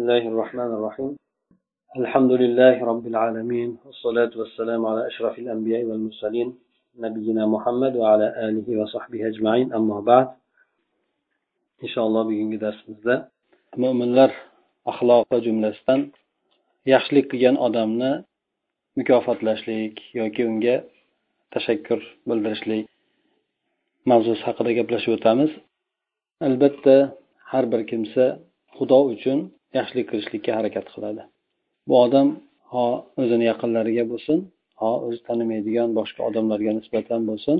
الله الرحمن الرحيم الحمد لله رب العالمين والصلاة والسلام على أشرف الأنبياء والمرسلين نبينا محمد وعلى آله وصحبه أجمعين أما بعد إن شاء الله bugungi darsimizda mo'minlar axloqi jumlasidan yaxshilik qilgan odamni mukofotlashlik yoki unga tashakkur bildirishlik mavzusi haqida gaplashib o'tamiz albatta har bir kimsa xudo uchun yaxshilik qilishlikka harakat qiladi. Bu odam ho o'zini yaqinlariga bo'lsin ho o'zi tanimaydigan boshqa odamlarga nisbatan bo'lsin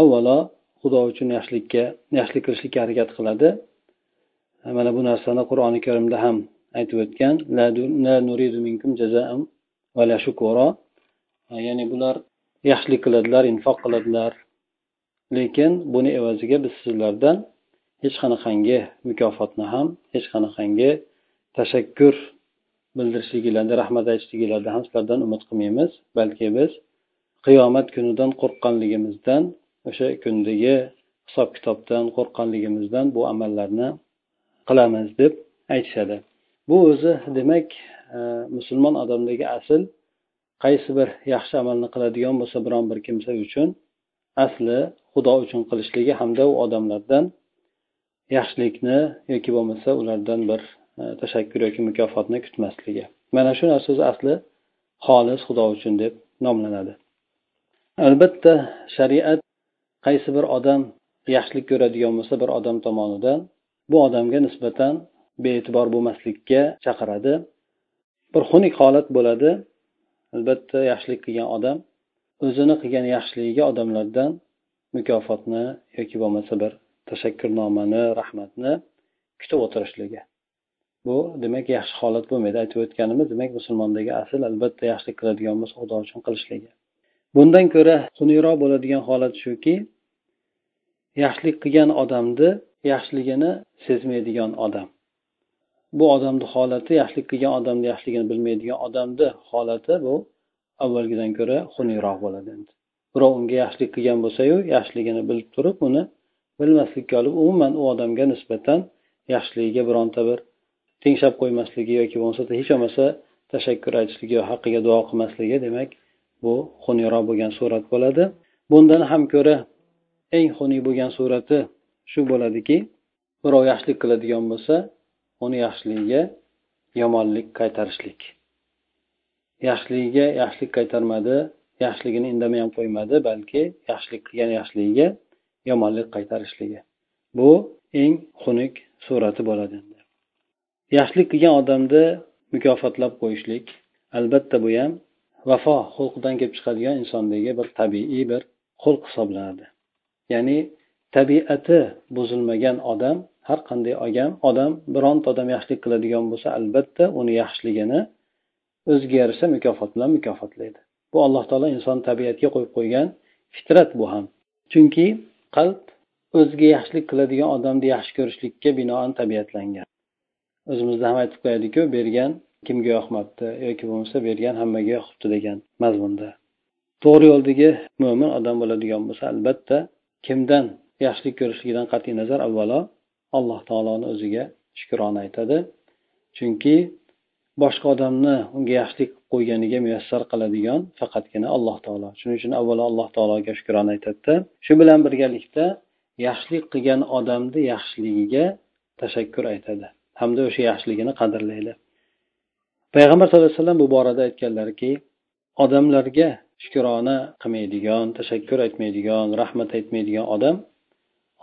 avvalo xudo uchun yaxshilikka yaxshilik qilishlikka harakat qiladi. Mana bu narsani qur'oni karimda ham aytib o'tgan ya'ni bular yaxshilik qiladilar infoq qiladilar. Lekin buni evaziga biz sizlardan hech qanaqangi mukofotni ham hech qanaqangi tashakkur bildirishliginglarda rahmat aytishliginglarda ham sizlardan umid qilmaymiz. Balki biz qiyomat kunidan qo'rqqanligimizdan o'sha kundagi hisob kitobdan qo'rqqanligimizdan bu amallarni qilamiz deb aytishadi. Bu o'zi demak e, musulmon odamdagi asl qaysi bir yaxshi amalni qiladigan bo'lsa biron bir kimsa uchun asli xudo uchun qilishligi hamda u odamlardan yaxshilikni yoki bo'lmasa ulardan bir tashakkur yoki mukofotni kutmasligi mana shu narsa asli xolis xudo uchun deb nomlanadi albatta shariat qaysi bir odam yaxshilik ko'radigan bo'lsa bir odam tomonidan bu odamga nisbatan bee'tibor bo'lmaslikka chaqiradi bir xunuk holat bo'ladi. Albatta yaxshilik qilgan odam o'zini qilgan yaxshiligiga odamlardan mukofotni yoki bo'lmasa bir tashakkurnomani rahmatni kutib o'tirishligi bu demak yaxshi holat bo'lmaydi. Aytib o'tganimiz demak musulmondagi asl albatta yaxshilik qiladigan bo'lsa xudo uchun qilishligi. Bundan ko'ra xunukroq bo'ladigan holat shuki yaxshilik qilgan odamni yaxshiligini sezmaydigan odam. Bu odamni holati yaxshilik qilgan odamni yaxshiligini bilmaydigan odamni holati bu avvalgidan ko'ra xunukroq bo'ladi endi. Birov unga yaxshilik qilgan bo'lsayu yaxshiligini bilib turib uni bilmaslikka olib umuman u odamga nisbatan yaxshiligiga bironta bir tengshab qo'ymasligi yoki bo'lmasa hech bo'lmasa tashakkur aytishligi yo haqqiga duo qilmasligi demak bu xuniyroq bo'lgan surat bo'ladi. Bundan ham ko'ra eng xunuk bo'lgan surati shu bo'ladiki birov yaxshilik qiladigan bo'lsa uni yaxshiligiga yomonlik qaytarishlik. Yaxshiligiga yaxshilik qaytarmadi yaxshiligini indamay ham qo'ymadi balki yaxshilik qilgan yaxshiligiga yomonlik qaytarishligi. Bu eng xunuk surati bo'ladi yaxshilik qilgan odamni mukofotlab qo'yishlik albatta bu ham vafo xulqidan kelib chiqadigan insondagi bir tabiiy bir xulq hisoblanadi. Ya'ni tabiati buzilmagan odam har qanday odam odam bironta odam yaxshilik qiladigan bo'lsa albatta uni yaxshiligini o'ziga yarasha mukofot bilan mukofotlaydi. Bu alloh taolo inson tabiatiga qo'yib qo'ygan fitrat bu ham. Chunki qalb o'ziga yaxshilik qiladigan odamni yaxshi ko'rishlikka binoan tabiatlangan. O'zimizda ham aytib qo'yadiku bergan kimga yoqmabdi yoki bo'lmasa bergan hammaga yoqibdi degan mazmunda. To'g'ri yo'ldagi mo'min odam bo'ladigan bo'lsa albatta kimdan yaxshilik ko'rishligidan qat'iy nazar avvalo alloh taoloni o'ziga shukrona aytadi. Chunki boshqa odamni unga yaxshilik qo'yganiga muyassar qiladigan faqatgina alloh taolo. Shuning uchun avvalo alloh taologa shukrona aytadida shu bilan birgalikda yaxshilik qilgan odamni yaxshiligiga tashakkur aytadi. Hamda o'sha yaxshiligini qadrlaydi. Payg'ambar sallallohu alayhi vasallam bu borada aytganlarki odamlarga shukrona qilmaydigan tashakkur aytmaydigan rahmat aytmaydigan odam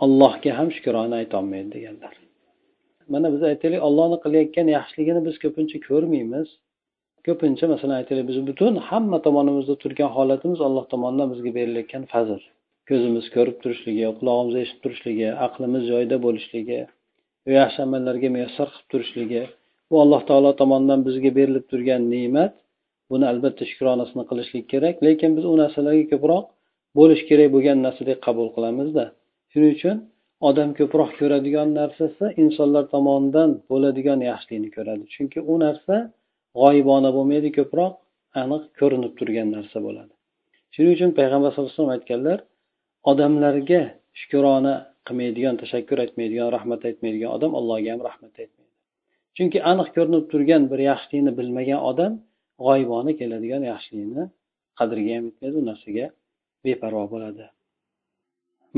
allohga ham shukrona aytolmaydi deganlar. Mana biz aytaylik ollohni qilayotgan yaxshiligini biz ko'pincha ko'rmaymiz. Ko'pincha masalan aytaylik biz butun hamma tomonimizda turgan holatimiz alloh tomonidan bizga berilayotgan fazl. Ko'zimiz ko'rib turishligi qulog'imiz eshitib turishligi aqlimiz joyida bo'lishligi yaxshi amallarga muyassar qilib turishligi bu alloh taolo tomonidan bizga berilib turgan ne'mat buni albatta shukronasini qilishlik kerak. Lekin biz u narsalarga ko'proq bo'lishi kerak bo'lgan narsadek qabul qilamizda. Shuning uchun odam ko'proq ko'radigan narsasi insonlar tomonidan bo'ladigan yaxshilikni ko'radi. Chunki u narsa g'oyibona bo'lmaydi ko'proq aniq ko'rinib turgan narsa bo'ladi. Shuning uchun payg'ambar sallallohu alayhi vasallam aytganlar odamlarga shukrona qilmaydigan tashakkur aytmaydigan rahmat aytmaydigan odam allohga ham rahmat aytmaydi. Chunki aniq ko'rinib turgan bir yaxshilikni bilmagan odam g'oyibona keladigan yaxshilikni qadriga ham yetmaydi u narsaga beparvo bo'ladi.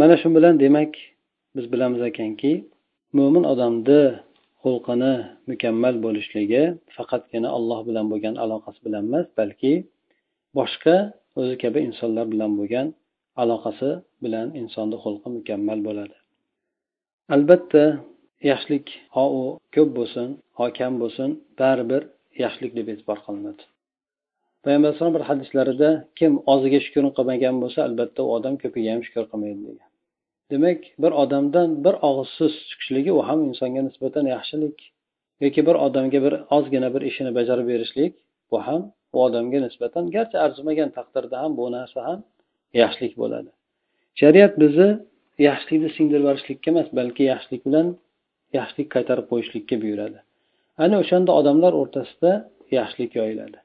Mana shu bilan demak biz bilamiz ekanki mo'min odamni xulqini mukammal bo'lishligi faqatgina alloh bilan bo'lgan aloqasi bilan emas balki boshqa o'zi kabi insonlar bilan bo'lgan aloqasi bilan insonni xulqi mukammal bo'ladi. Albatta yaxshilik ho u ko'p bo'lsin ho kam bo'lsin baribir yaxshilik deb e'tibor qilinadi. Payg'ambar alayhisalom bir hadislarida kim oziga shukur qilmagan bo'lsa albatta u odam ko'piga ham shukur qilmaydi degan. Demak bir odamdan bir og'iz so'z chiqishligi u ham insonga nisbatan yaxshilik yoki bir odamga bir ozgina bir ishini bajarib berishlik bu ham u odamga nisbatan garchi arzimagan taqdirda ham bu narsa ham yaxshilik bo'ladi. Shariat bizni yaxshilikni singdirib yuborishlikka emas balki yaxshilik bilan yaxshilik qaytarib qo'yishlikka buyuradi. Ana o'shanda odamlar o'rtasida yaxshilik yoyiladi.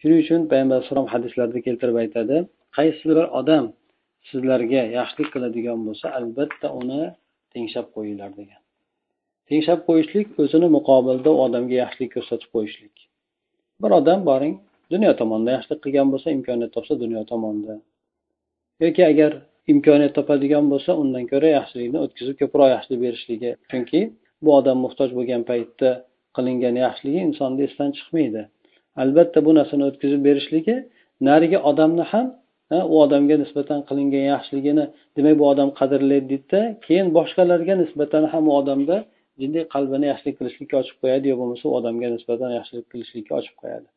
Shuning uchun payg'ambar alayhisalom hadislarda keltirib aytadi qaysi bir odam sizlarga yaxshilik qiladigan bo'lsa albatta uni tengshab qo'yinglar degan. Tengshab qo'yishlik o'zini muqobilda u odamga yaxshilik ko'rsatib qo'yishlik. Bir odam boring dunyo tomonda yaxshilik qilgan bo'lsa imkoniyat topsa dunyo tomonda. Yoki agar imkoniyat topadigan bo'lsa undan ko'ra yaxshilikni o'tkazib ko'proq yaxshilik berishligi. Chunki bu odam muhtoj bo'lgan paytda qilingan yaxshiligi insonni esdan chiqmaydi. Albatta bu narsani o'tkazib berishligi narigi odamni ham u odamga nisbatan qilingan yaxshiligini demak bu odam qadrlaydi deydida keyin boshqalarga nisbatan ham u odamda jiddiy qalbini yaxshilik qilishlikka ochib qo'yadi yo bo'lmasa u odamga nisbatan yaxshilik qilishlikka ochib qo'yadi.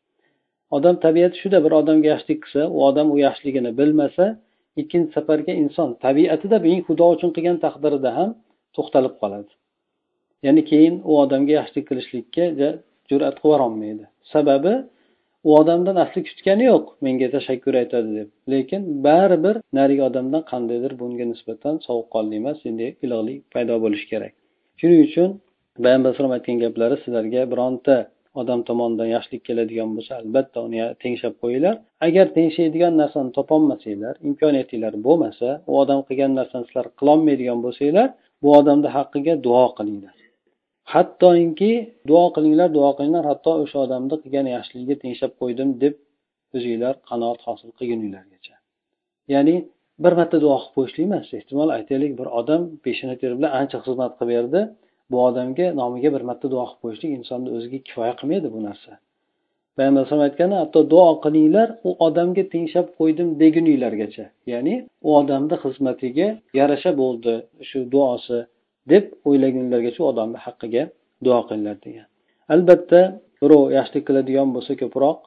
Odam tabiati shuda bir odamga yaxshilik qilsa u odam u yaxshiligini bilmasa ikkinchi safarga inson tabiatida men xudo uchun qilgan taqdirida ham to'xtalib qoladi. Ya'ni keyin u odamga yaxshilik qilishlikka jur'at qilib olmaydi sababi u odamdan asli kutgani yo'q menga tashakkur aytadi deb. Lekin baribir narigi odamdan qandaydir bunga nisbatan sovuqqonlik emas iliqlik paydo bo'lishi kerak. Shuning uchun payg'ambar alayhisalom aytgan gaplari sizlarga bironta odam tomonidan yaxshilik keladigan bo'lsa albatta uni tengshab qo'yinglar. Agar tengshaydigan narsani topolmasanglar imkoniyatinglar bo'lmasa u odam qilgan narsani sizlar qilolmaydigan bo'lsanglar bu odamni haqqiga duo qilinglar. Hattoki duo qilinglar duo qilinglar hatto o'sha odamni qilgan yaxshiligiga tengshab qo'ydim deb o'zinglar qanoat hosil qilguninglargacha. Ya'ni bir marta duo qilib qo'yishlik emas ehtimol aytaylik bir odam peshona teri bilan ancha xizmat qilib berdi. Bu odamga nomiga bir marta duo qilib qo'yishlik insonni o'ziga kifoya qilmaydi bu narsa. Payg'ambar alayhisalom aytgani hatto duo qilinglar u odamga tengshab qo'ydim deguninglargacha. Ya'ni u odamni xizmatiga yarasha bo'ldi shu duosi deb o'ylagunlargacha u odamni haqqiga duo qilinglar degan. Albatta birov yaxshilik qiladigan bo'lsa ko'proq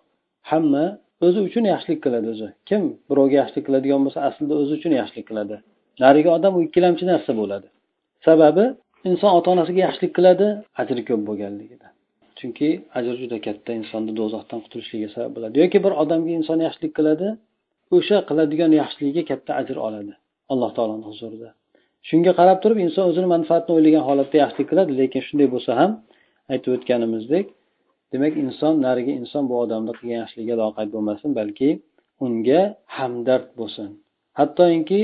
hamma o'zi uchun yaxshilik qiladi o'zi. Kim birovga yaxshilik qiladigan bo'lsa aslida o'zi uchun yaxshilik qiladi. Narigi odam u ikkilamchi narsa bo'ladi. Sababi inson ota onasiga yaxshilik qiladi ajri ko'p bo'lganligidan chunki ajr juda katta insonni do'zaxdan qutulishligiga sabab bo'ladi. Yoki bir odamga inson yaxshilik qiladi o'sha qiladigan yaxshiligiga katta ajr oladi. Alloh taoloni huzurida. Shunga qarab turib inson o'zini manfaatini o'ylagan holatda yaxshilik qiladi lekin shunday bo'lsa ham aytib o'tganimizdek demak inson narigi inson bu odamni qilgan yaxshiligiga loqayd bo'lmasin balki unga hamdard bo'lsin. Hattoki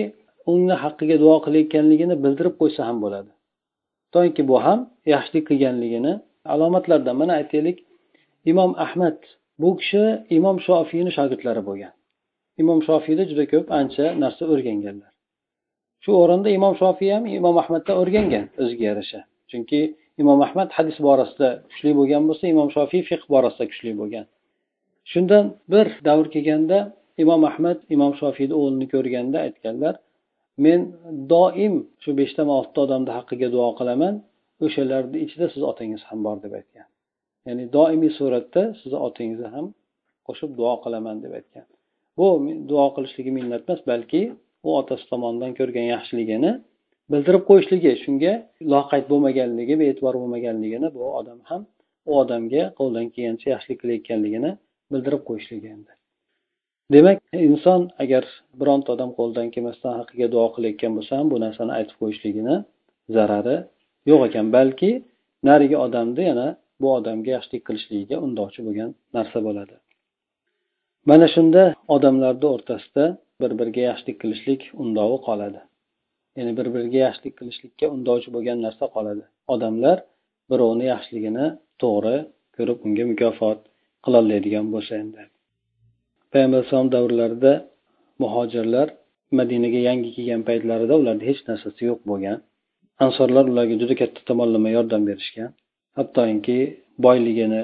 uni haqqiga duo qilayotganligini bildirib qo'ysa ham bo'ladi. Hattoki bu ham yaxshilik qilganligini alomatlaridan mana aytaylik. Imom ahmad bu kishi imom shofiyni shogirdlari bo'lgan. Imom shofiyda juda ko'p ancha narsa o'rganganlar. Shu o'rinda imom shofiy ham imom ahmaddan o'rgangan o'ziga yarasha. Chunki imom ahmad hadis borasida kuchli bo'lgan bo'lsa imom shofiy fiq borasida kuchli bo'lgan. Shundan bir davr kelganda imom ahmad imom shofiyni o'g'lini ko'rganda aytganlar men doim shu beshtami oltita odamni haqqiga duo qilaman. O'shalarni ichida sizni otangiz ham bor deb aytgan. Ya'ni doimiy suratda sizni otangizni ham qo'shib duo qilaman deb aytgan. Bu duo qilishligi minnat emas balki u otasi tomonidan ko'rgan yaxshiligini bildirib qo'yishligi shunga loqayd bo'lmaganligi bee'tibor bo'lmaganligini bu odam ham u odamga qo'ldan kelgancha yaxshilik qilayotganligini bildirib qo'yishligi endi. Demak inson agar bironta odam qo'lidan kelmasdan haqiga duo qilayotgan bo'lsa ham bu narsani aytib qo'yishligini zarari yo'q ekan. Balki narigi odamni yana bu odamga yaxshilik qilishligiga undovchi bo'lgan narsa bo'ladi. Mana shunda odamlarni o'rtasida bir biriga yaxshilik qilishlik undovi qoladi. Ya'ni bir biriga yaxshilik qilishlikka undovchi bo'lgan narsa qoladi. Odamlar birovni yaxshiligini to'g'ri ko'rib unga mukofot qiloladigan bo'lsa endi. Payg'ambar alayhisalom davrlarida muhojirlar madinaga yangi kelgan paytlarida ularni hech narsasi yo'q bo'lgan. Ansorlar ularga juda katta tomonlama yordam berishgan. Hattoki boyligini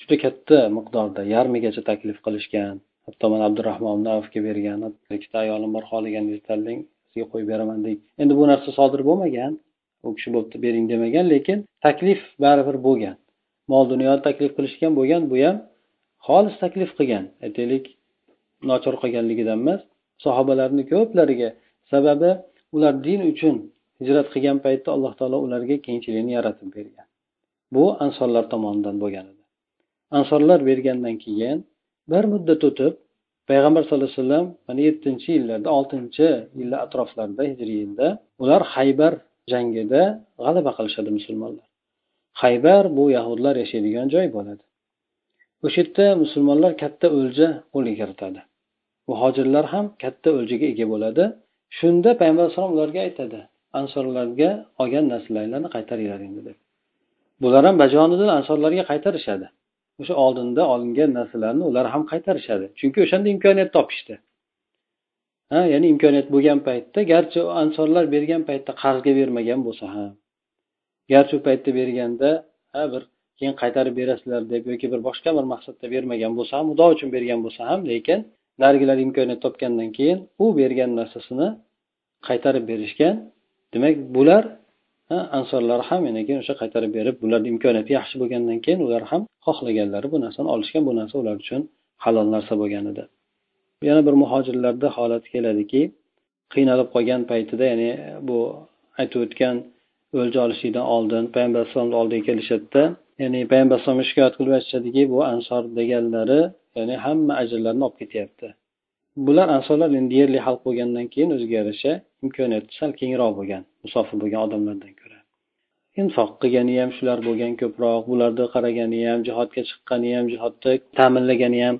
juda katta miqdorda yarmigacha taklif qilishgan. Hatto mana abdurahmon avfga bergan ikkita ayolim bor xohlaganingizni tanlang sizga qo'yib beraman deydi endi bu narsa sodir bo'lmagan. U kishi bo'pti bering demagan lekin taklif baribir bo'lgan. Mol dunyo taklif qilishgan bo'lgan bu ham xolis taklif qilgan. Aytaylik nochor qilganligidan emas sahobalarni ko'plariga sababi ular din uchun hijrat qilgan paytda alloh taolo ularga kengchilikni yaratib bergan. Bu ansorlar tomonidan bo'lgan edi. Ansorlar bergandan keyin bir muddat o'tib payg'ambar sallallohu alayhi vasallam mana yettinchi yillarda oltinchi yillar atroflarida hijriy yilda ular haybar jangida g'alaba qilishadi musulmonlar. Haybar bu yahudlar yashaydigan joy bo'ladi. O'sha yerda musulmonlar katta o'lja qo'lga kiritadi. Muhojirlar ham katta o'ljaga ega bo'ladi. Shunda payg'ambar alayhisalom ularga aytadi ansorlarga olgan narsalaringlarni qaytaringlar endi deb bular ham bajonidan ansorlarga qaytarishadi. O'sha oldinda olingan narsalarni ular ham qaytarishadi. Chunki o'shanda imkoniyat topishdi. Ha ya'ni imkoniyat bo'lgan paytda garchi ansorlar bergan paytda qarzga bermagan bo'lsa ham garchi u paytda berganda ha bir keyin qaytarib berasizlar deb yoki bir boshqa bir maqsadda bermagan bo'lsa ham xudo uchun bergan bo'lsa ham lekin narigilar imkoniyat topgandan keyin u bergan narsasini qaytarib berishgan. Demak bular ansorlar ham yana keyin o'sha qaytarib berib bularni imkoniyati yaxshi bo'lgandan keyin ular ham xohlaganlari bu narsani olishgan bu narsa ular uchun halol narsa bo'lgan edi. Yana bir muhojirlarda holati keladiki qiynalib qolgan paytida ya'ni bu aytib o'tgan o'lja olishlikdan oldin payg'ambar alayhisalomni oldiga kelishadida ya'ni payg'ambar alayhisalomga shikoyat qilib aytishadiki bu ansor deganlari ya'ni hamma ajrlarni olib ketyapti. Bular ansorlar endi yerli xalq bo'lgandan keyin o'ziga yarasha imkoniyati sal kengroq bo'lgan musofir bo'lgan odamlardan ko'ra. Infoq qilgani ham shular bo'lgan ko'proq bularni qaragani ham jihodga chiqqani ham jihodda ta'minlagani ham.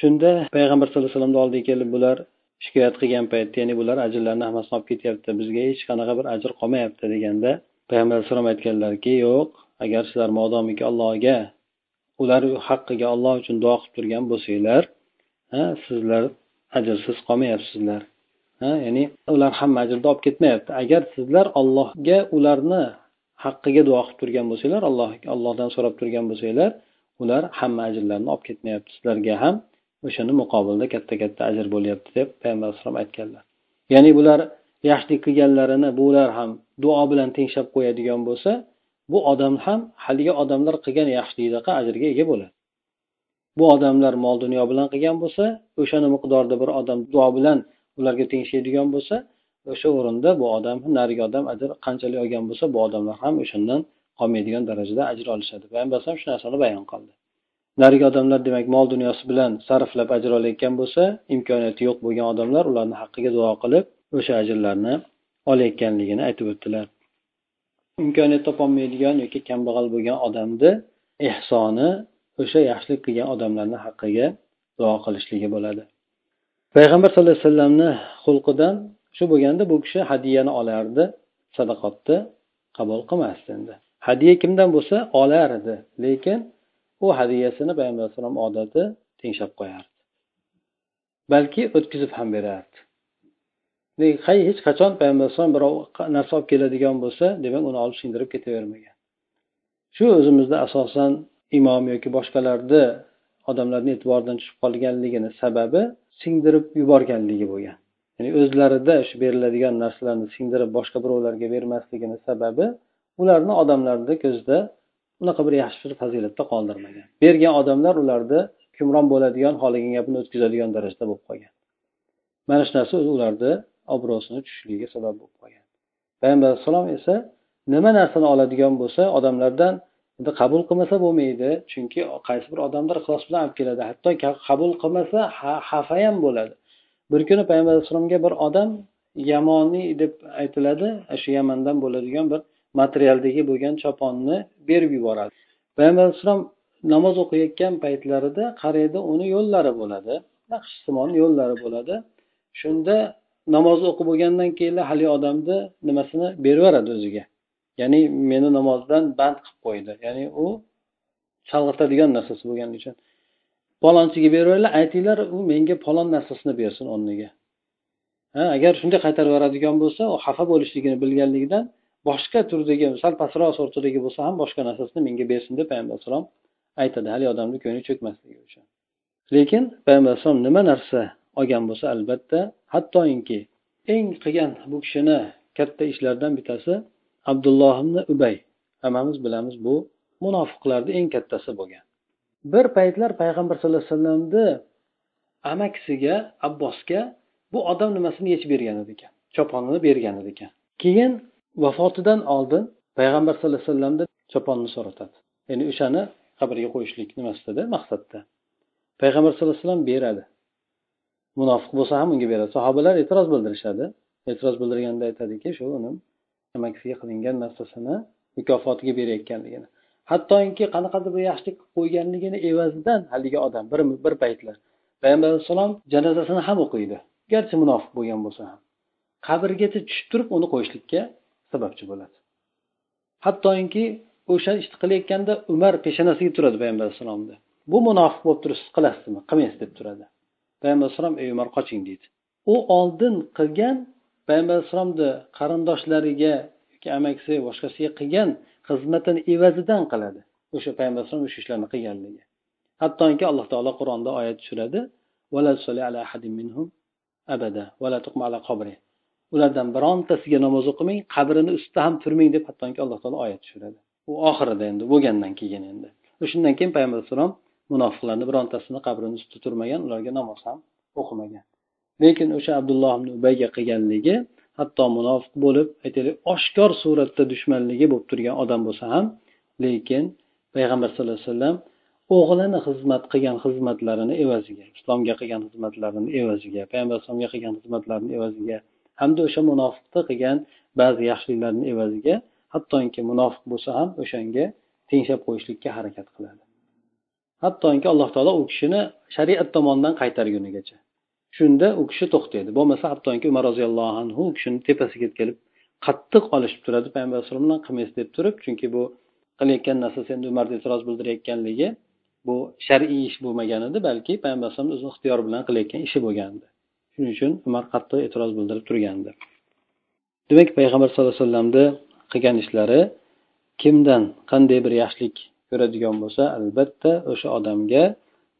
Shunda payg'ambar sallallohu alayhi vasallamni oldiga kelib bular shikoyat qilgan paytda ya'ni bular ajrlarni hammasini olib ketyapti bizga hech qanaqa bir ajr qolmayapti deganda payg'ambar alayhisalom aytganlarki yo'q agar sizlar modomiki allohga ular haqqiga olloh uchun duo qilib turgan bo'lsanglar ha sizlar ajrsiz qolmayapsizlar. Ha ya'ni ular hamma ajrni olib ketmayapti. Agar sizlar allohga ularni haqqiga duo qilib turgan bo'lsanglar alloh allohdan so'rab turgan bo'lsanglar ular hamma ajrlarni olib ketmayapti. Sizlarga ham o'shani muqobilda katta katta ajr bo'lyapti deb payg'ambar alayhisalom aytganlar. Ya'ni bular yaxshilik qilganlarini bular ham duo bilan tenglab qo'yadigan bo'lsa bu odam ham haligi odamlar qilgan yaxshiligidaqa ajrga ega bo'ladi. Bu odamlar mol dunyo bilan qilgan bo'lsa o'shani miqdorda bir odam duo bilan ularga tengshaydigan bo'lsa o'sha o'rinda bu odam narigi odam ajr qanchalik olgan bo'lsa bu odamlar ham o'shandan qolmaydigan darajada ajr olishadi. Payg'ambar alayhisalom shu narsani bayon qildi. Narigi odamlar demak mol dunyosi bilan sarflab ajr olayotgan bo'lsa imkoniyati yo'q bo'lgan odamlar ularni haqqiga duo qilib o'sha ajrlarni olayotganligini aytib o'tdilar. Imkoniyat topolmaydigan yoki kambag'al bo'lgan odamni ehsoni o'sha yaxshilik qilgan odamlarni haqqiga duo qilishligi bo'ladi. Payg'ambar sallallohu alayhi vasallamni xulqidan shu bo'lganda bu kishi hadyani olardi sadaqotni qabul qilmasdi endi. Hadya kimdan bo'lsa olar edi lekin u hadyasini payg'ambar alayhisalom odati tenglab qo'yardi. Balki o'tkazib ham berardi. Hech qachon payg'ambar alayhisalom birov narsa olib keladigan bo'lsa demak uni olib singdirib ketavermagan. Shu o'zimizda asosan imom yoki boshqalarni odamlarni e'tiboridan tushib qolganligini sababi singdirib yuborganligi bo'lgan. Ya'ni o'zlarida shu beriladigan narsalarni singdirib boshqa birovlarga bermasligini sababi ularni odamlarni ko'zida unaqa bir yaxshi bir fazilatda qoldirmagan. Bergan odamlar ularni hukmron bo'ladigan xohlagan gapini o'tkazadigan darajada bo'lib qolgan. Mana shu narsa ularni obro'sini tushishligiga sabab bo'lib qolgan. Payg'ambar alayhissalom esa nima narsani oladigan bo'lsa odamlardan endi qabul qilmasa bo'lmaydi chunki qaysi bir odamlar ixlos bilan olib keladi. Hatto qabul qilmasa xafa ham bo'ladi. Bir kuni payg'ambar alayhissalomga bir odam yamoniy deb aytiladi shu yamandan bo'ladigan bir materialdagi bo'lgan choponni berib yuboradi. Payg'ambar alayhissalom namoz o'qiyotgan paytlarida qaraydi uni yo'llari bo'ladi naqshsimon yo'llari bo'ladi. Shunda namozni o'qib bo'lgandan keyin haligi odamni nimasini berib yuboradi o'ziga. Ya'ni meni namozdan band qilib qo'ydi. Ya'ni u chalg'itadigan narsasi bo'lgani uchun. Palonchiga beringlar aytinglar u menga palon narsasini bersin o'rniga. Ha agar shunday qaytarib yuboradigan bo'lsa u xafa bo'lishligini bilganligidan boshqa turdagi sal pastroq sortidagi bo'lsa ham boshqa narsasini menga bersin deb payg'ambar alayhisalom aytadi. Haligi odamni ko'ngli cho'kmasligi uchun. Lekin payg'ambar alayhisalom nima narsa olgan bo'lsa albatta hattoinki eng qilgan bu kishini katta ishlaridan bittasi abdulloh ibn ubay. Hammamiz bilamiz bu munofiqlarni eng kattasi bo'lgan. Bir paytlar payg'ambar sallallohu alayhi vasallamni amakisiga abbosga bu odam nimasini yechib bergan edi ekan choponini bergan edi ekan. Keyin vafotidan oldin payg'ambar sallallohu alayhi vasallamdan choponni so'ratadi. Ya'ni o'shani qabrga qo'yishlik nimasidada maqsadda. Payg'ambar sallallohu alayhi vasallam beradi. Munofiq bo'lsa ham unga beradi. Sahobalar e'tiroz bildirishadi. E'tiroz bildirganda aytadiki shu uni amakisiga qilingan narsasini mukofotiga berayotganligini. Hattoki qanaqadir bir yaxshilik qilib qo'yganligini evazidan haligi odam bir bir paytlar payg'ambar alayhissalom janozasini ham o'qiydi. Garchi munofiq bo'lgan bo'lsa ham qabrgacha tushib turib uni qo'yishlikka sababchi bo'ladi. Hattoki o'sha ishni qilayotganda umar peshonasiga turadi payg'ambar alayhissalomni bu munofiq bo'lib turibsiz qilasizmi? Qilmaysiz deb turadi. Payg'ambar alayhisalom ey umar qoching deydi. U oldin qilgan payg'ambar alayhissalomni qarindoshlariga yoki amakisi boshqasiga qilgan xizmatini evazidan qiladi. O'sha payg'ambar alayhisalom o'sha ishlarni qilganligi. Hattoki alloh taolo qur'onda oyat tushiradi ulardan birontasiga namoz o'qimang qabrini ustida ham turmang deb hattoki alloh taolo oyat tushiradi. U oxirida endi bo'lgandan keyin endi. O'shandan keyin payg'ambar alayhissalom munofiqlarni birontasini qabrini ustida turmagan ularga namoz ham o'qimagan. Lekin o'sha abdulloh ibn ubayga qilganligi hatto munofiq bo'lib aytaylik oshkor suratda dushmanligi bo'lib turgan odam bo'lsa ham lekin payg'ambar sallallohu alayhi vasallam o'g'lini xizmat qilgan xizmatlarini evaziga islomga qilgan xizmatlarini evaziga payg'ambar alayhisalomga qilgan xizmatlarini evaziga hamda o'sha munofiqni qilgan ba'zi yaxshiliklarni evaziga hattoki munofiq bo'lsa ham o'shanga tengshab qo'yishlikka harakat qiladi. Hattoki alloh taolo u kishini shariat tomonidan qaytargunigacha. Shunda u kishi to'xtaydi. Bo'lmasa hattoki umar roziyallohu anhu u kishini tepasiga kelib qattiq olishib turadi. Payg'ambar alayhisalom bilan qilmaysiz deb turib chunki bu qilayotgan narsasi endi umarni e'tiroz bildirayotganligi bu shar'iy ish bo'lmagan edi balki payg'ambar alayhisalomni o'zini ixtiyori bilan qilayotgan ishi bo'lgandi shuning uchun umar qattiq e'tiroz bildirib turgandi demak payg'ambar sallallohu alayhi vasallamni qilgan ishlari kimdan qanday bir yaxshilik ko'radigan bo'lsa albatta o'sha odamga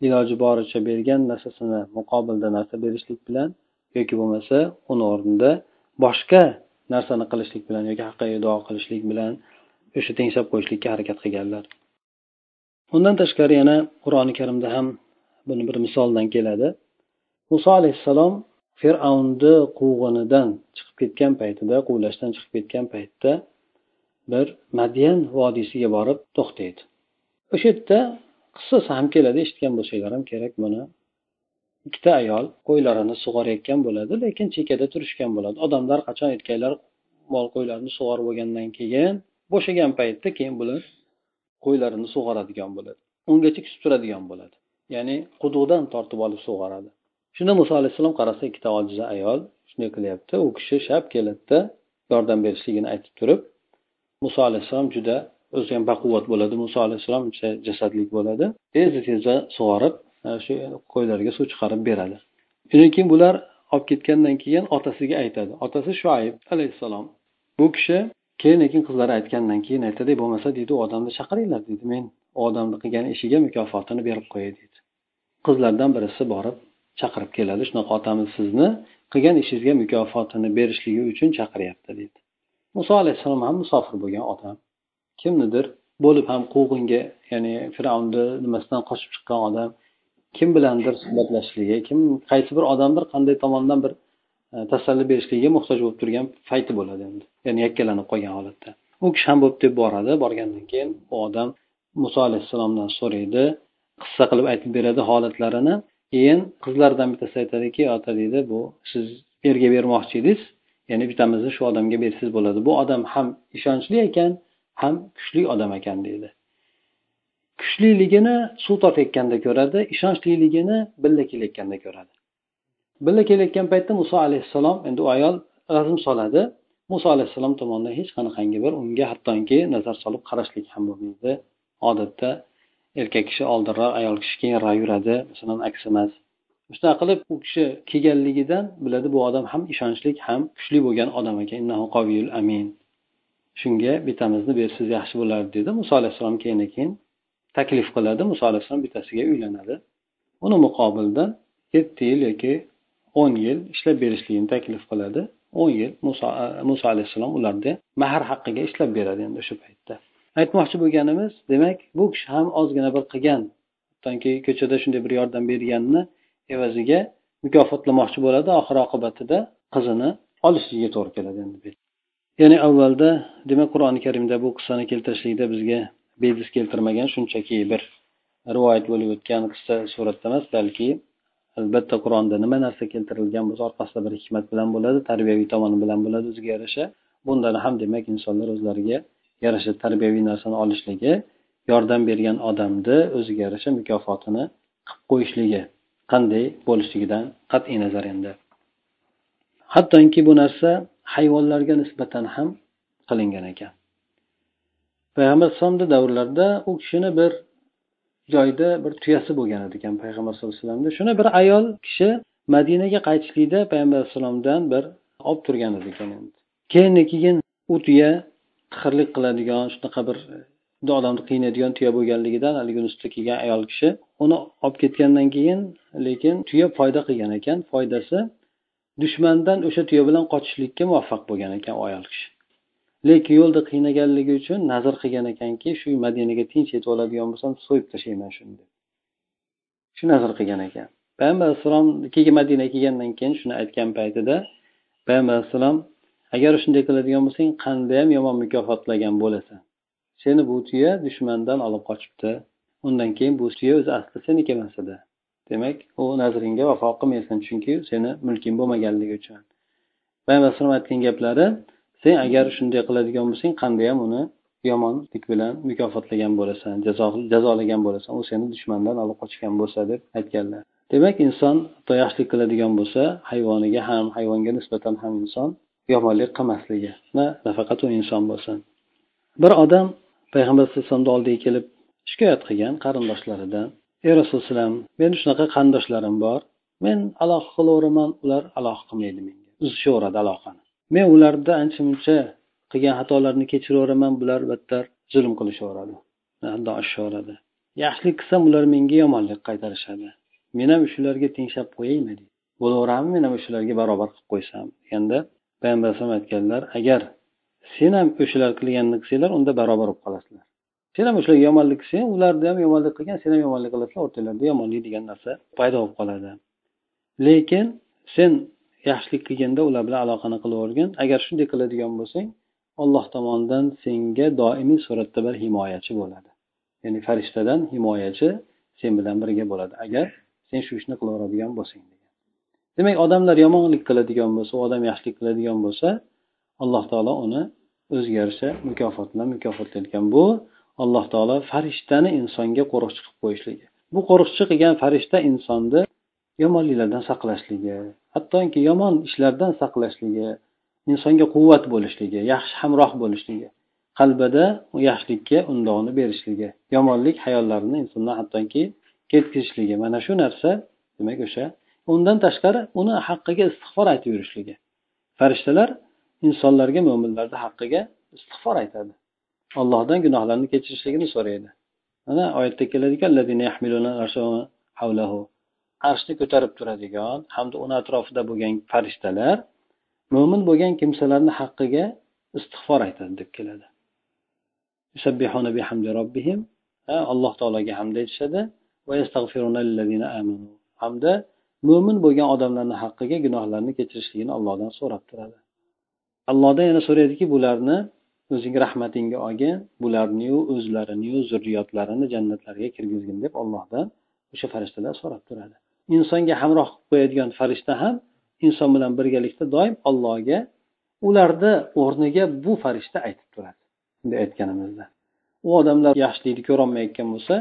iloji boricha bergan narsasini muqobilda narsa berishlik bilan yoki bo'lmasa uni o'rnida boshqa narsani qilishlik bilan yoki haqqiga duo qilishlik bilan o'sha tengsab qo'yishlikka harakat qilganlar. Undan tashqari yana qur'oni karimda ham buni bir misoldan keladi. Muso alayhissalom fir'avnni quvg'inidan chiqib ketgan paytida quvlashdan chiqib ketgan paytda bir madyan vodiysiga borib to'xtaydi. O'sha yerda qissasi ham keladi eshitgan bo'lsanglar ham kerak buni. Ikkita ayol qo'ylarini sug'orayotgan bo'ladi lekin chekkada turishgan bo'ladi. Odamlar qachon erkaklar mol qo'ylarni sug'orib bo'lgandan keyin bo'shagan paytda keyin bular qo'ylarini sug'oradigan bo'ladi. Ungacha kutib turadigan bo'ladi. Ya'ni quduqdan tortib olib sug'oradi. Shunda muso alayhissalom qarasa ikkita ojiza ayol shunday qilyapti. U kishi shab keladida yordam berishligini aytib turib muso alayhissalom juda o'zi ham baquvvat bo'ladi. Muso alayhissalom jasadlik bo'ladi. Tezda tezda sug'orib e, shu qo'ylarga suv chiqarib beradi. Shundan keyin bular olib ketgandan keyin otasiga aytadi. Otasi shuayb alayhissalom bu kishi keyin lekin qizlari aytgandan keyin aytadi bo'lmasa deydi u odamni chaqiringlar deydi men u odamni qilgan ishiga mukofotini berib qo'yay deydi qizlardan birisi borib chaqirib keladi. Shunaqa otamiz sizni qilgan ishingizga mukofotini berishligi uchun chaqiryapti deydi muso alayhissalom ham musofir bo'lgan odam. Kimnidir? Bo'lib ham quvg'inga ya'ni fir'avnni nimasidan qochib chiqqan odam kim bilandir suhbatlashishligi kim qaysi bir odamdir qanday tomondan bir e, tasalli berishligiga muhtoj bo'lib turgan payti bo'ladi endi. Ya'ni yakkalanib qolgan holatda. U kishi ham bo'pti deb boradi. Borgandan keyin u odam muso alayhissalomdan so'raydi qissa qilib aytib beradi holatlarini. Keyin qizlardan bittasi aytadiki ota deydi bu siz erga bermoqchi edingiz. Ya'ni bittamizni shu odamga bersangiz bo'ladi. Bu odam ham ishonchli ekan. Ham kuchli odam ekan deydi. Kuchliligini suv tortayotganda ko'radi ishonchliligini billa kelayotganda ko'radi. Billa kelayotgan paytda muso alayhissalom endi u ayol razm soladi. Muso alayhissalom tomonidan hech qanaqangi bir unga hattoki nazar solib qarashlik ham bo'lmaydi. Odatda erkak kishi oldinroq ayol kishi keyinroq yuradi masalan aks emas. Shunaqa qilib u kishi kelganligidan biladi bu odam ham ishonchli ham kuchli bo'lgan odam ekan. Amin. Shunga bitamizni bersangiz yaxshi bo'lardi dedi. Muso alayhissalom keyin keyin taklif qiladi. Muso alayhissalom bittasiga uylanadi. Uni muqobilda yetti yil yoki o'n yil ishlab berishligini taklif qiladi. o'n yil muso muso alayhissalom ularga mahr haqqiga ishlab beradi endi o'sha paytda. Aytmoqchi bo'lganimiz demak bu kishi ham ozgina bir qilgan. Hattoki ko'chada shunday bir yordam berganini evaziga mukofotlamoqchi bo'ladi. Oxir oqibatida qizini olishiga to'g'ri keladi endi ya'ni avvalda demak qur'oni karimda bu qissani keltirishlikda bizga bejiz keltirmagan shunchaki bir rivoyat bo'lib o'tgan qissa suratda emas balki albatta qur'onda nima narsa keltirilgan bo'lsa orqasida bir hikmat bilan bo'ladi tarbiyaviy tomoni bilan bo'ladi o'ziga yarasha. Bundan ham demak insonlar o'zlariga yarasha tarbiyaviy narsani olishligi yordam bergan odamni o'ziga yarasha mukofotini qilib qo'yishligi qanday bo'lishligidan qat'iy nazar endi. Hattoki bu narsa hayvonlarga nisbatan ham qilingan ekan. Payg'ambar alayhisalomni davrlarida u kishini bir joyda bir tuyasi bo'lgan ekan payg'ambar sallallohu alayhi vasallamda. Shuni bir ayol kishi madinaga qaytishlikda payg'ambar alayhissalomdan bir olib turgan edi ekan keyin keyin u tuya qihrlik qiladigan shunaqa bir odamni qiynaydigan tuya bo'lganligidan haligi ustida kelgan ayol kishi uni olib ketgandan keyin lekin tuya foyda qilgan ekan. Foydasi dushmandan o'sha tuya bilan qochishlikka muvaffaq bo'lgan ekan u ayol kishi. Lekin yo'lda qiynaganligi uchun nazr qilgan ekanki shu madinaga tinch yetib oladigan bo'lsam so'yib tashlayman shuni deb. Shu nazr qilgan ekan. Payg'ambar alayhissalom keyin madinaga kelgandan keyin shuni aytgan paytida payg'ambar alayhissalom agar shunday qiladigan bo'lsang qandayyam yomon mukofotlagan bo'lasan. Seni bu tuya dushmandan olib qochibdi. Undan keyin bu tuya o'zi asli seniki emas edi demak u nazringga vafo qilmaysan chunki seni mulking bo'lmaganligi uchun. Payg'ambar alayhisalom aytgan gaplari sen agar shunday qiladigan bo'lsang qandayyam uni yomonlik bilan mukofotlagan bo'lasan jazolagan bo'lasan. U seni dushmandan olib qochgan bo'lsa deb aytganlar. Demak inson hatto yaxshilik qiladigan bo'lsa hayvoniga ham hayvonga nisbatan ham inson yomonlik qilmasligi nafaqat u inson bo'lsin. Bir odam payg'ambar alayhisalomni oldiga kelib shikoyat qilgan qarindoshlaridan ey rasululloh meni shunaqa qarindoshlarim bor. Men aloqa qilaveraman ular aloqa qilmaydi menga. Uzishaveradi aloqani men ularda ancha muncha qilgan xatolarni kechiraveraman bular battar zulm qilishaveradi. Oshishaveradi yaxshilik qilsam ular menga yomonlik qaytarishadi. Men ham shularga tenglab qo'yaymi deydi bo'laveradimi men ham o'shalarga barobar qilib qo'ysam? Deganda payg'ambar alayhisalom aytganlar agar sen ham o'shalar qilganini qilsanglar unda barobar bo'lib qolasizlar. Sen ham o'shalarga yomonlik qilsang ularni ham yomonlik qilgan sen ham yomonlik qilasan o'rtanglarda yomonlik degan narsa paydo bo'lib qoladi. Lekin sen yaxshilik qilganda ular bilan aloqani qilavergin. Agar shunday qiladigan bo'lsang alloh tomonidan senga doimiy suratda bir himoyachi bo'ladi. Ya'ni farishtadan himoyachi sen bilan birga bo'ladi agar sen shu ishni qilaveradigan bo'lsang degan. Demak odamlar yomonlik qiladigan bo'lsa u odam yaxshilik qiladigan bo'lsa alloh taolo uni o'ziga yarasha mukofot bilan mukofotlayotgan. Bu alloh taolo farishtani insonga qo'riqchi qilib qo'yishligi. Bu qo'riqchi qilgan farishta insonni yomonliklardan saqlashligi hattoki yomon ishlardan saqlashligi insonga quvvat bo'lishligi yaxshi hamroh bo'lishligi qalbida yaxshilikka undovni berishligi yomonlik hayollarini insondan hattoki ketkazishligi. Mana shu narsa demak o'sha. Undan tashqari uni haqqiga istig'for aytib yurishligi. Farishtalar insonlarga mo'minlarni haqqiga istig'for aytadi. Allohdan gunohlarni kechirishligini so'raydi. Mana oyatda keladigan arshni ko'tarib turadigan hamda uni atrofida bo'lgan farishtalar mo'min bo'lgan kimsalarni haqqiga istig'for aytadi deb keladi. Alloh taologa hamd aytishadi. Hamda mo'min bo'lgan odamlarni haqqiga gunohlarni kechirishligini allohdan so'rab turadi. Allohdan yana so'raydiki bularni o'zing rahmatingga olgin bularniyu o'zlariniyu zurriyotlarini jannatlarga kirgizgin deb ollohdan o'sha farishtalar so'rab turadi. Insonga hamroh qilib qo'yadigan farishta ham inson bilan birgalikda doim allohga ularni o'rniga bu farishta aytib turadi. Bunday aytganimizda u odamlar yaxshilikni ko'rolmayotgan bo'lsa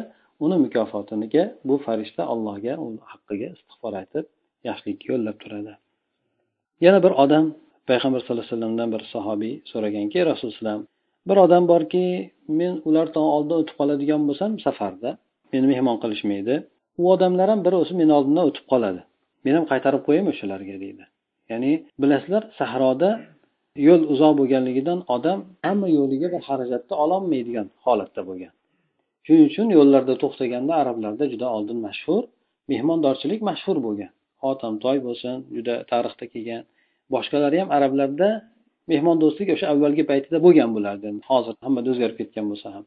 uni mukofotiniga bu farishta allohga uni haqqiga istig'for aytib yaxshilikka yo'llab turadi. Yana bir odam payg'ambar sallallohu alayhi vasallamdan bir sahobiy so'raganki rasululloh bir odam borki men ulardan oldin o'tib qoladigan bo'lsam safarda meni mehmon qilishmaydi. U odamlar ham bir o'zi meni oldimdan o'tib qoladi. Men ham qaytarib qo'yaymi o'shalarga deydi. Ya'ni bilasizlar sahroda yo'l uzoq bo'lganligidan odam hamma yo'liga bir xarajatni ololmaydigan holatda bo'lgan. Shuning uchun yo'llarda to'xtaganda arablarda juda oldin mashhur mehmondorchilik mashhur bo'lgan. Hotamtoy bo'lsin juda tarixda kelgan. Boshqalari ham arablarda mehmondo'stlik o'sha avvalgi paytida bo'lgan bo'lardi. Hozir hammada o'zgarib ketgan bo'lsa ham.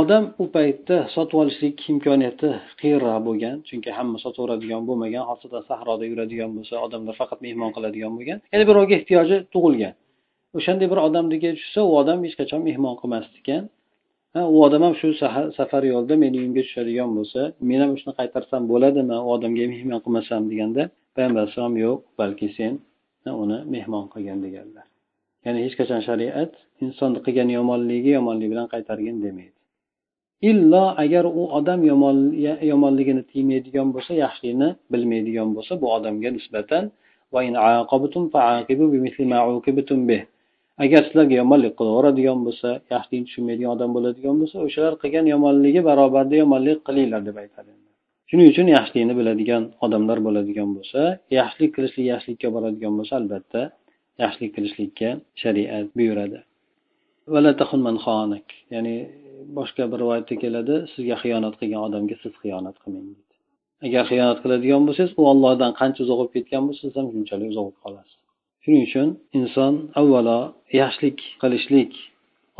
Odam u paytda sotib olishlik imkoniyati qiyinroq bo'lgan chunki hamma sotaveradigan bo'lmagan xosatan sahroda yuradigan bo'lsa odamlar faqat mehmon qiladigan bo'lgan. Ya'ni birovga ehtiyoji tug'ilgan. O'shanday bir odamnikiga tushsa u odam hech qachon mehmon qilmasdi ekan u odam ham shu safar yo'lda meni uyimga tushadigan bo'lsa men ham shuni qaytarsam bo'ladimi u odamga mehmon qilmasam deganda payg'ambar alayhissalom yo'q balki sen uni mehmon qilgin deganlar. Ya'ni hech qachon shariat insonni qilgan yomonligi yomonlik bilan qaytargin demaydi. Illo agar u odam yomonligini tiymaydigan bo'lsa yaxshilikni bilmaydigan bo'lsa bu odamga nisbatan agar sizlarga yomonlik qilaveradigan bo'lsa yaxshilikni tushunmaydigan odam bo'ladigan bo'lsa o'shalar qilgan yomonligi barobarida yomonlik qilinglar deb aytadi. Shuning uchun yaxshilikni biladigan odamlar bo'ladigan bo'lsa yaxshilik qilishlik yaxshilikka boradigan bo'lsa albatta yaxshilik qilishlikka shariat buyuradi. Ya'ni boshqa bir rivoyatda keladi sizga xiyonat qilgan odamga siz xiyonat qilmang deydi. Agar xiyonat qiladigan bo'lsangiz u ollohdan qancha uzoq bo'lib ketgan bo'lsa siz ham shunchalik uzoq bo'lib qolasiz. Shuning uchun inson avvalo yaxshilik qilishlik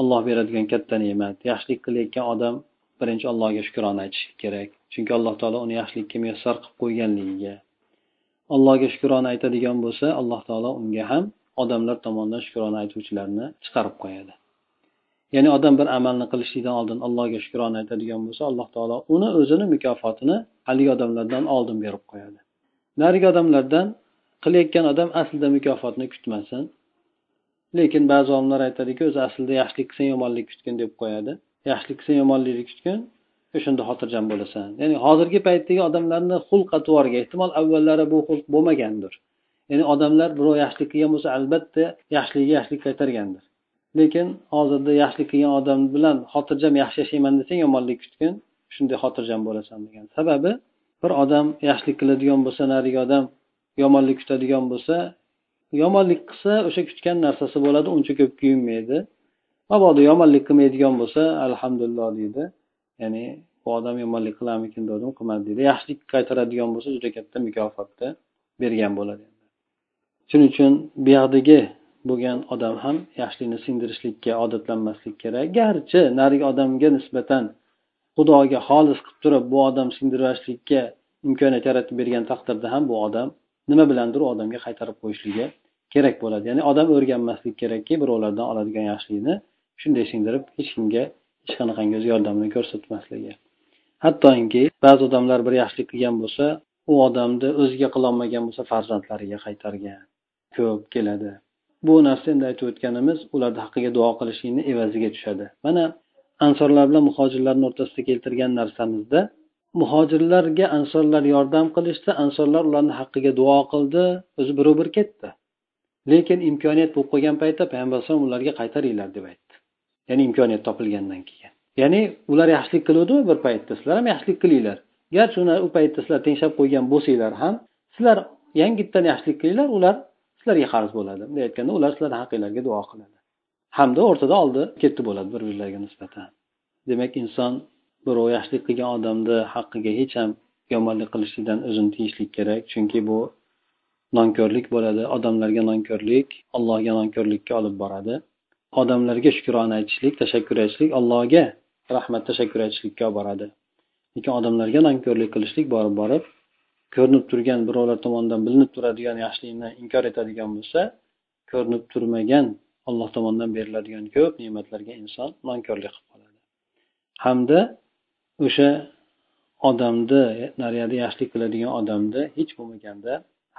olloh beradigan katta ne'mat yaxshilik qilayotgan odam birinchi allohga shukrona aytish kerak. Chunki alloh taolo uni yaxshilikka muyassar qilib qo'yganligiga. Allohga shukrona aytadigan bo'lsa alloh taolo unga ham odamlar tomonidan shukrona aytuvchilarni chiqarib qo'yadi. Ya'ni odam bir amalni qilishlikdan oldin allohga shukrona aytadigan bo'lsa alloh taolo uni o'zini mukofotini haligi odamlardan oldin berib qo'yadi. Narigi odamlardan qilayotgan odam aslida mukofotni kutmasin. Lekin ba'zi olimlar aytadiki o'zi aslida yaxshilik qilsang yomonlik kutgin deb qo'yadi. Yaxshilik qilsang yomonlikni kutgin o'shanda e, xotirjam bo'lasan. Ya'ni hozirgi paytdagi odamlarni xulq atvoriga ehtimol avvallari bu xulq bo'lmagandir. Ya'ni odamlar birov yaxshilik qilgan bo'lsa albatta yaxshiligiga yaxshilik qaytargandir. Lekin hozirda yaxshilik qilgan odam bilan xotirjam yaxshi yashayman desang yomonlik kutgin shunday xotirjam bo'lasan degan sababi bir odam yaxshilik qiladigan bo'lsa narigi odam yomonlik kutadigan bo'lsa yomonlik qilsa o'sha kutgan narsasi bo'ladi uncha ko'p kuyinmaydi mabodo yomonlik qilmaydigan bo'lsa alhamdulillah deydi. Ya'ni bu odam yomonlik qilarmikin dedim qilmadi deydi. Yaxshilik qaytaradigan bo'lsa juda katta mukofotni bergan bo'ladi. Shuning uchun buyoqdagi bo'lgan odam ham yaxshilikni singdirishlikka odatlanmaslik kerak. Garchi narigi odamga nisbatan xudoga xolis qilib turib bu odam sindirishlikka imkoniyat yaratib bergan taqdirda ham bu odam nima bilandir u odamga qaytarib qo'yishligi kerak bo'ladi. Ya'ni odam o'rganmaslik kerakki birovlardan oladigan yaxshilikni shunday singdirib hech kimga hech qanaqangi o'z yordamini ko'rsatmasligi. Hattoki ba'zi odamlar bir yaxshilik qilgan bo'lsa u odamni o'ziga qilolmagan bo'lsa farzandlariga qaytargan. Ko'p keladi. Bu narsa endi aytib o'tganimiz ularni haqqiga duo qilishlikni evaziga tushadi. Mana ansorlar bilan muhojirlarni o'rtasida keltirgan narsamizda muhojirlarga ansorlar yordam qilishdi ansorlar ularni haqqiga duo qildi o'zi birov bir ketdi. Lekin imkoniyat bo'lib qolgan paytda payg'ambar alayhisalom ularga qaytaringlar deb aytdi. Ya'ni imkoniyat topilgandan keyin. Ya'ni ular yaxshilik qiluvdimi bir paytda sizlar ham yaxshilik qilinglar. Garchi ular u paytda sizlar tengshab qo'ygan bo'lsanglar ham sizlar yangitdan yaxshilik qilinglar ular sizlarga qarz bo'ladi. Bunday aytganda ular sizlarni haqqinglarga duo qiladi. Hamda o'rtada oldi ketdi bo'ladi bir birlariga nisbatan. Demak inson birov yaxshilik qilgan odamni haqqiga hech ham yomonlik qilishlikdan o'zini tiyishlik kerak chunki bu nonko'rlik bo'ladi. Odamlarga nonko'rlik allohga nonko'rlikka olib boradi. Odamlarga shukrona aytishlik tashakkur aytishlik allohga rahmat tashakkur aytishlikka olib boradi. Lekin odamlarga nonko'rlik qilishlik borib borib ko'rinib turgan birovlar tomonidan bilinib turadigan yaxshilikni inkor etadigan bo'lsa ko'rinib turmagan alloh tomonidan beriladigan ko'p ne'matlarga inson nonko'rlik qilib qoladi hamda o'sha odamni nariyada yaxshilik qiladigan odamni hech bo'lmaganda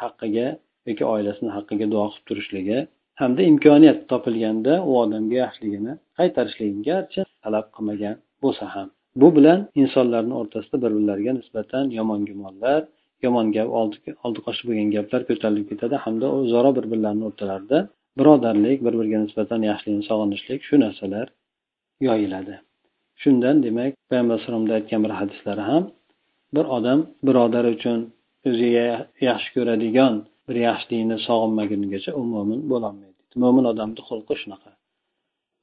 haqqiga yoki oilasini haqqiga duo qilib turishligi hamda imkoniyat topilganda u odamga yaxshiligini qaytarishligini garchi talab qilmagan bo'lsa ham. Bu bilan insonlarni o'rtasida bir birlariga nisbatan yomon gumonlar yomon gap oldi qoshi bo'lgan gaplar ko'tarilib ketadi hamda o'zaro bir birlarini o'rtalarida birodarlik bir biriga nisbatan yaxshilikni sog'inishlik shu narsalar yoyiladi. Shundan demak payg'ambar alayhisalomda aytgan bir hadislari ham bir odam birodari uchun o'ziga yaxshi ko'radigan bir yaxshilikni sog'inmagunigacha u mo'min bo'lolmaydi. Mo'min odamni xulqi shunaqa.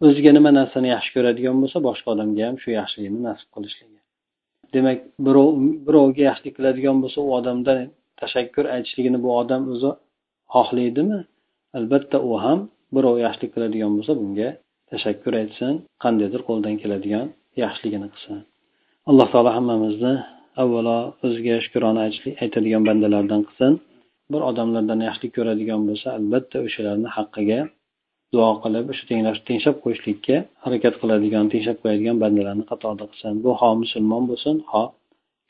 O'ziga nima narsani yaxshi ko'radigan bo'lsa boshqa odamga ham shu yaxshilikni nasib qilishligi. Demak birov birovga yaxshilik qiladigan bo'lsa u odamdan tashakkur aytishligini bu odam o'zi xohlaydimi? Albatta u ham birov yaxshilik qiladigan bo'lsa bunga tashakkur aytsin qandaydir qo'ldan keladigan yaxshiligini qilsin. Alloh taolo hammamizni avvalo o'ziga shukrona aytadigan bandalardan qilsin. Bir odamlardan yaxshilik ko'radigan bo'lsa albatta o'shalarni haqqiga duo qilib o'sha tengshab qo'yishlikka harakat qiladigan tengshab qo'yadigan bandalarni qatorida qilsin. Bu ho musulmon bo'lsin ho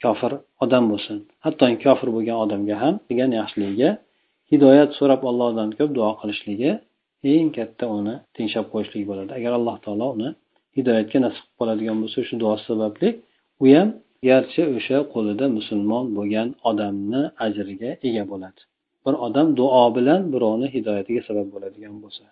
kofir odam bo'lsin. Hattoki kofir bo'lgan odamga ham qilgan yaxshiligiga hidoyat so'rab allohdan ko'p duo qilishligi eng katta uni tengshab qo'yishlik bo'ladi. Agar alloh taolo uni hidoyatga nasib qilib qoladigan bo'lsa shu duosi sababli u ham garchi o'sha qo'lida musulmon bo'lgan odamni ajriga ega bo'ladi. Bir odam duo bilan birovni hidoyatiga sabab bo'ladigan bo'lsa.